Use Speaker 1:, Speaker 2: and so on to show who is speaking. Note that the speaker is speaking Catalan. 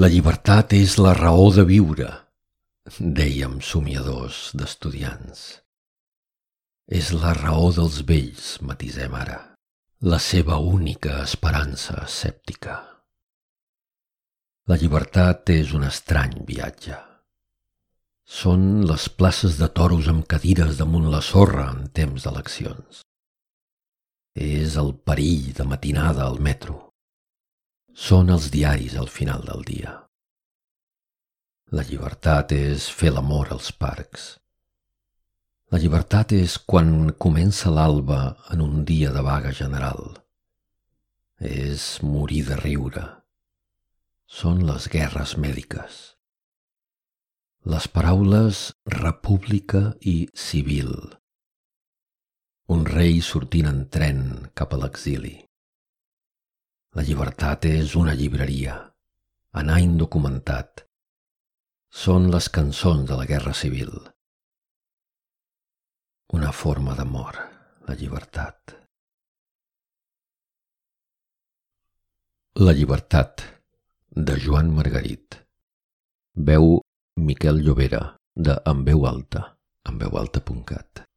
Speaker 1: La llibertat és la raó de viure, dèiem somiadors d'estudiants. És la raó dels vells, matisem ara, la seva única esperança escèptica. La llibertat és un estrany viatge. Són les places de toros amb cadires damunt la sorra en temps d'eleccions. És el perill de matinada al metro són els diaris al final del dia. La llibertat és fer l'amor als parcs. La llibertat és quan comença l'alba en un dia de vaga general. És morir de riure. Són les guerres mèdiques. Les paraules república i civil. Un rei sortint en tren cap a l'exili. La llibertat és una llibreria, anar indocumentat. Són les cançons de la Guerra Civil. Una forma d'amor, la llibertat. La llibertat, de Joan Margarit. Veu Miquel Llobera, de En veu alta, enveualta.cat.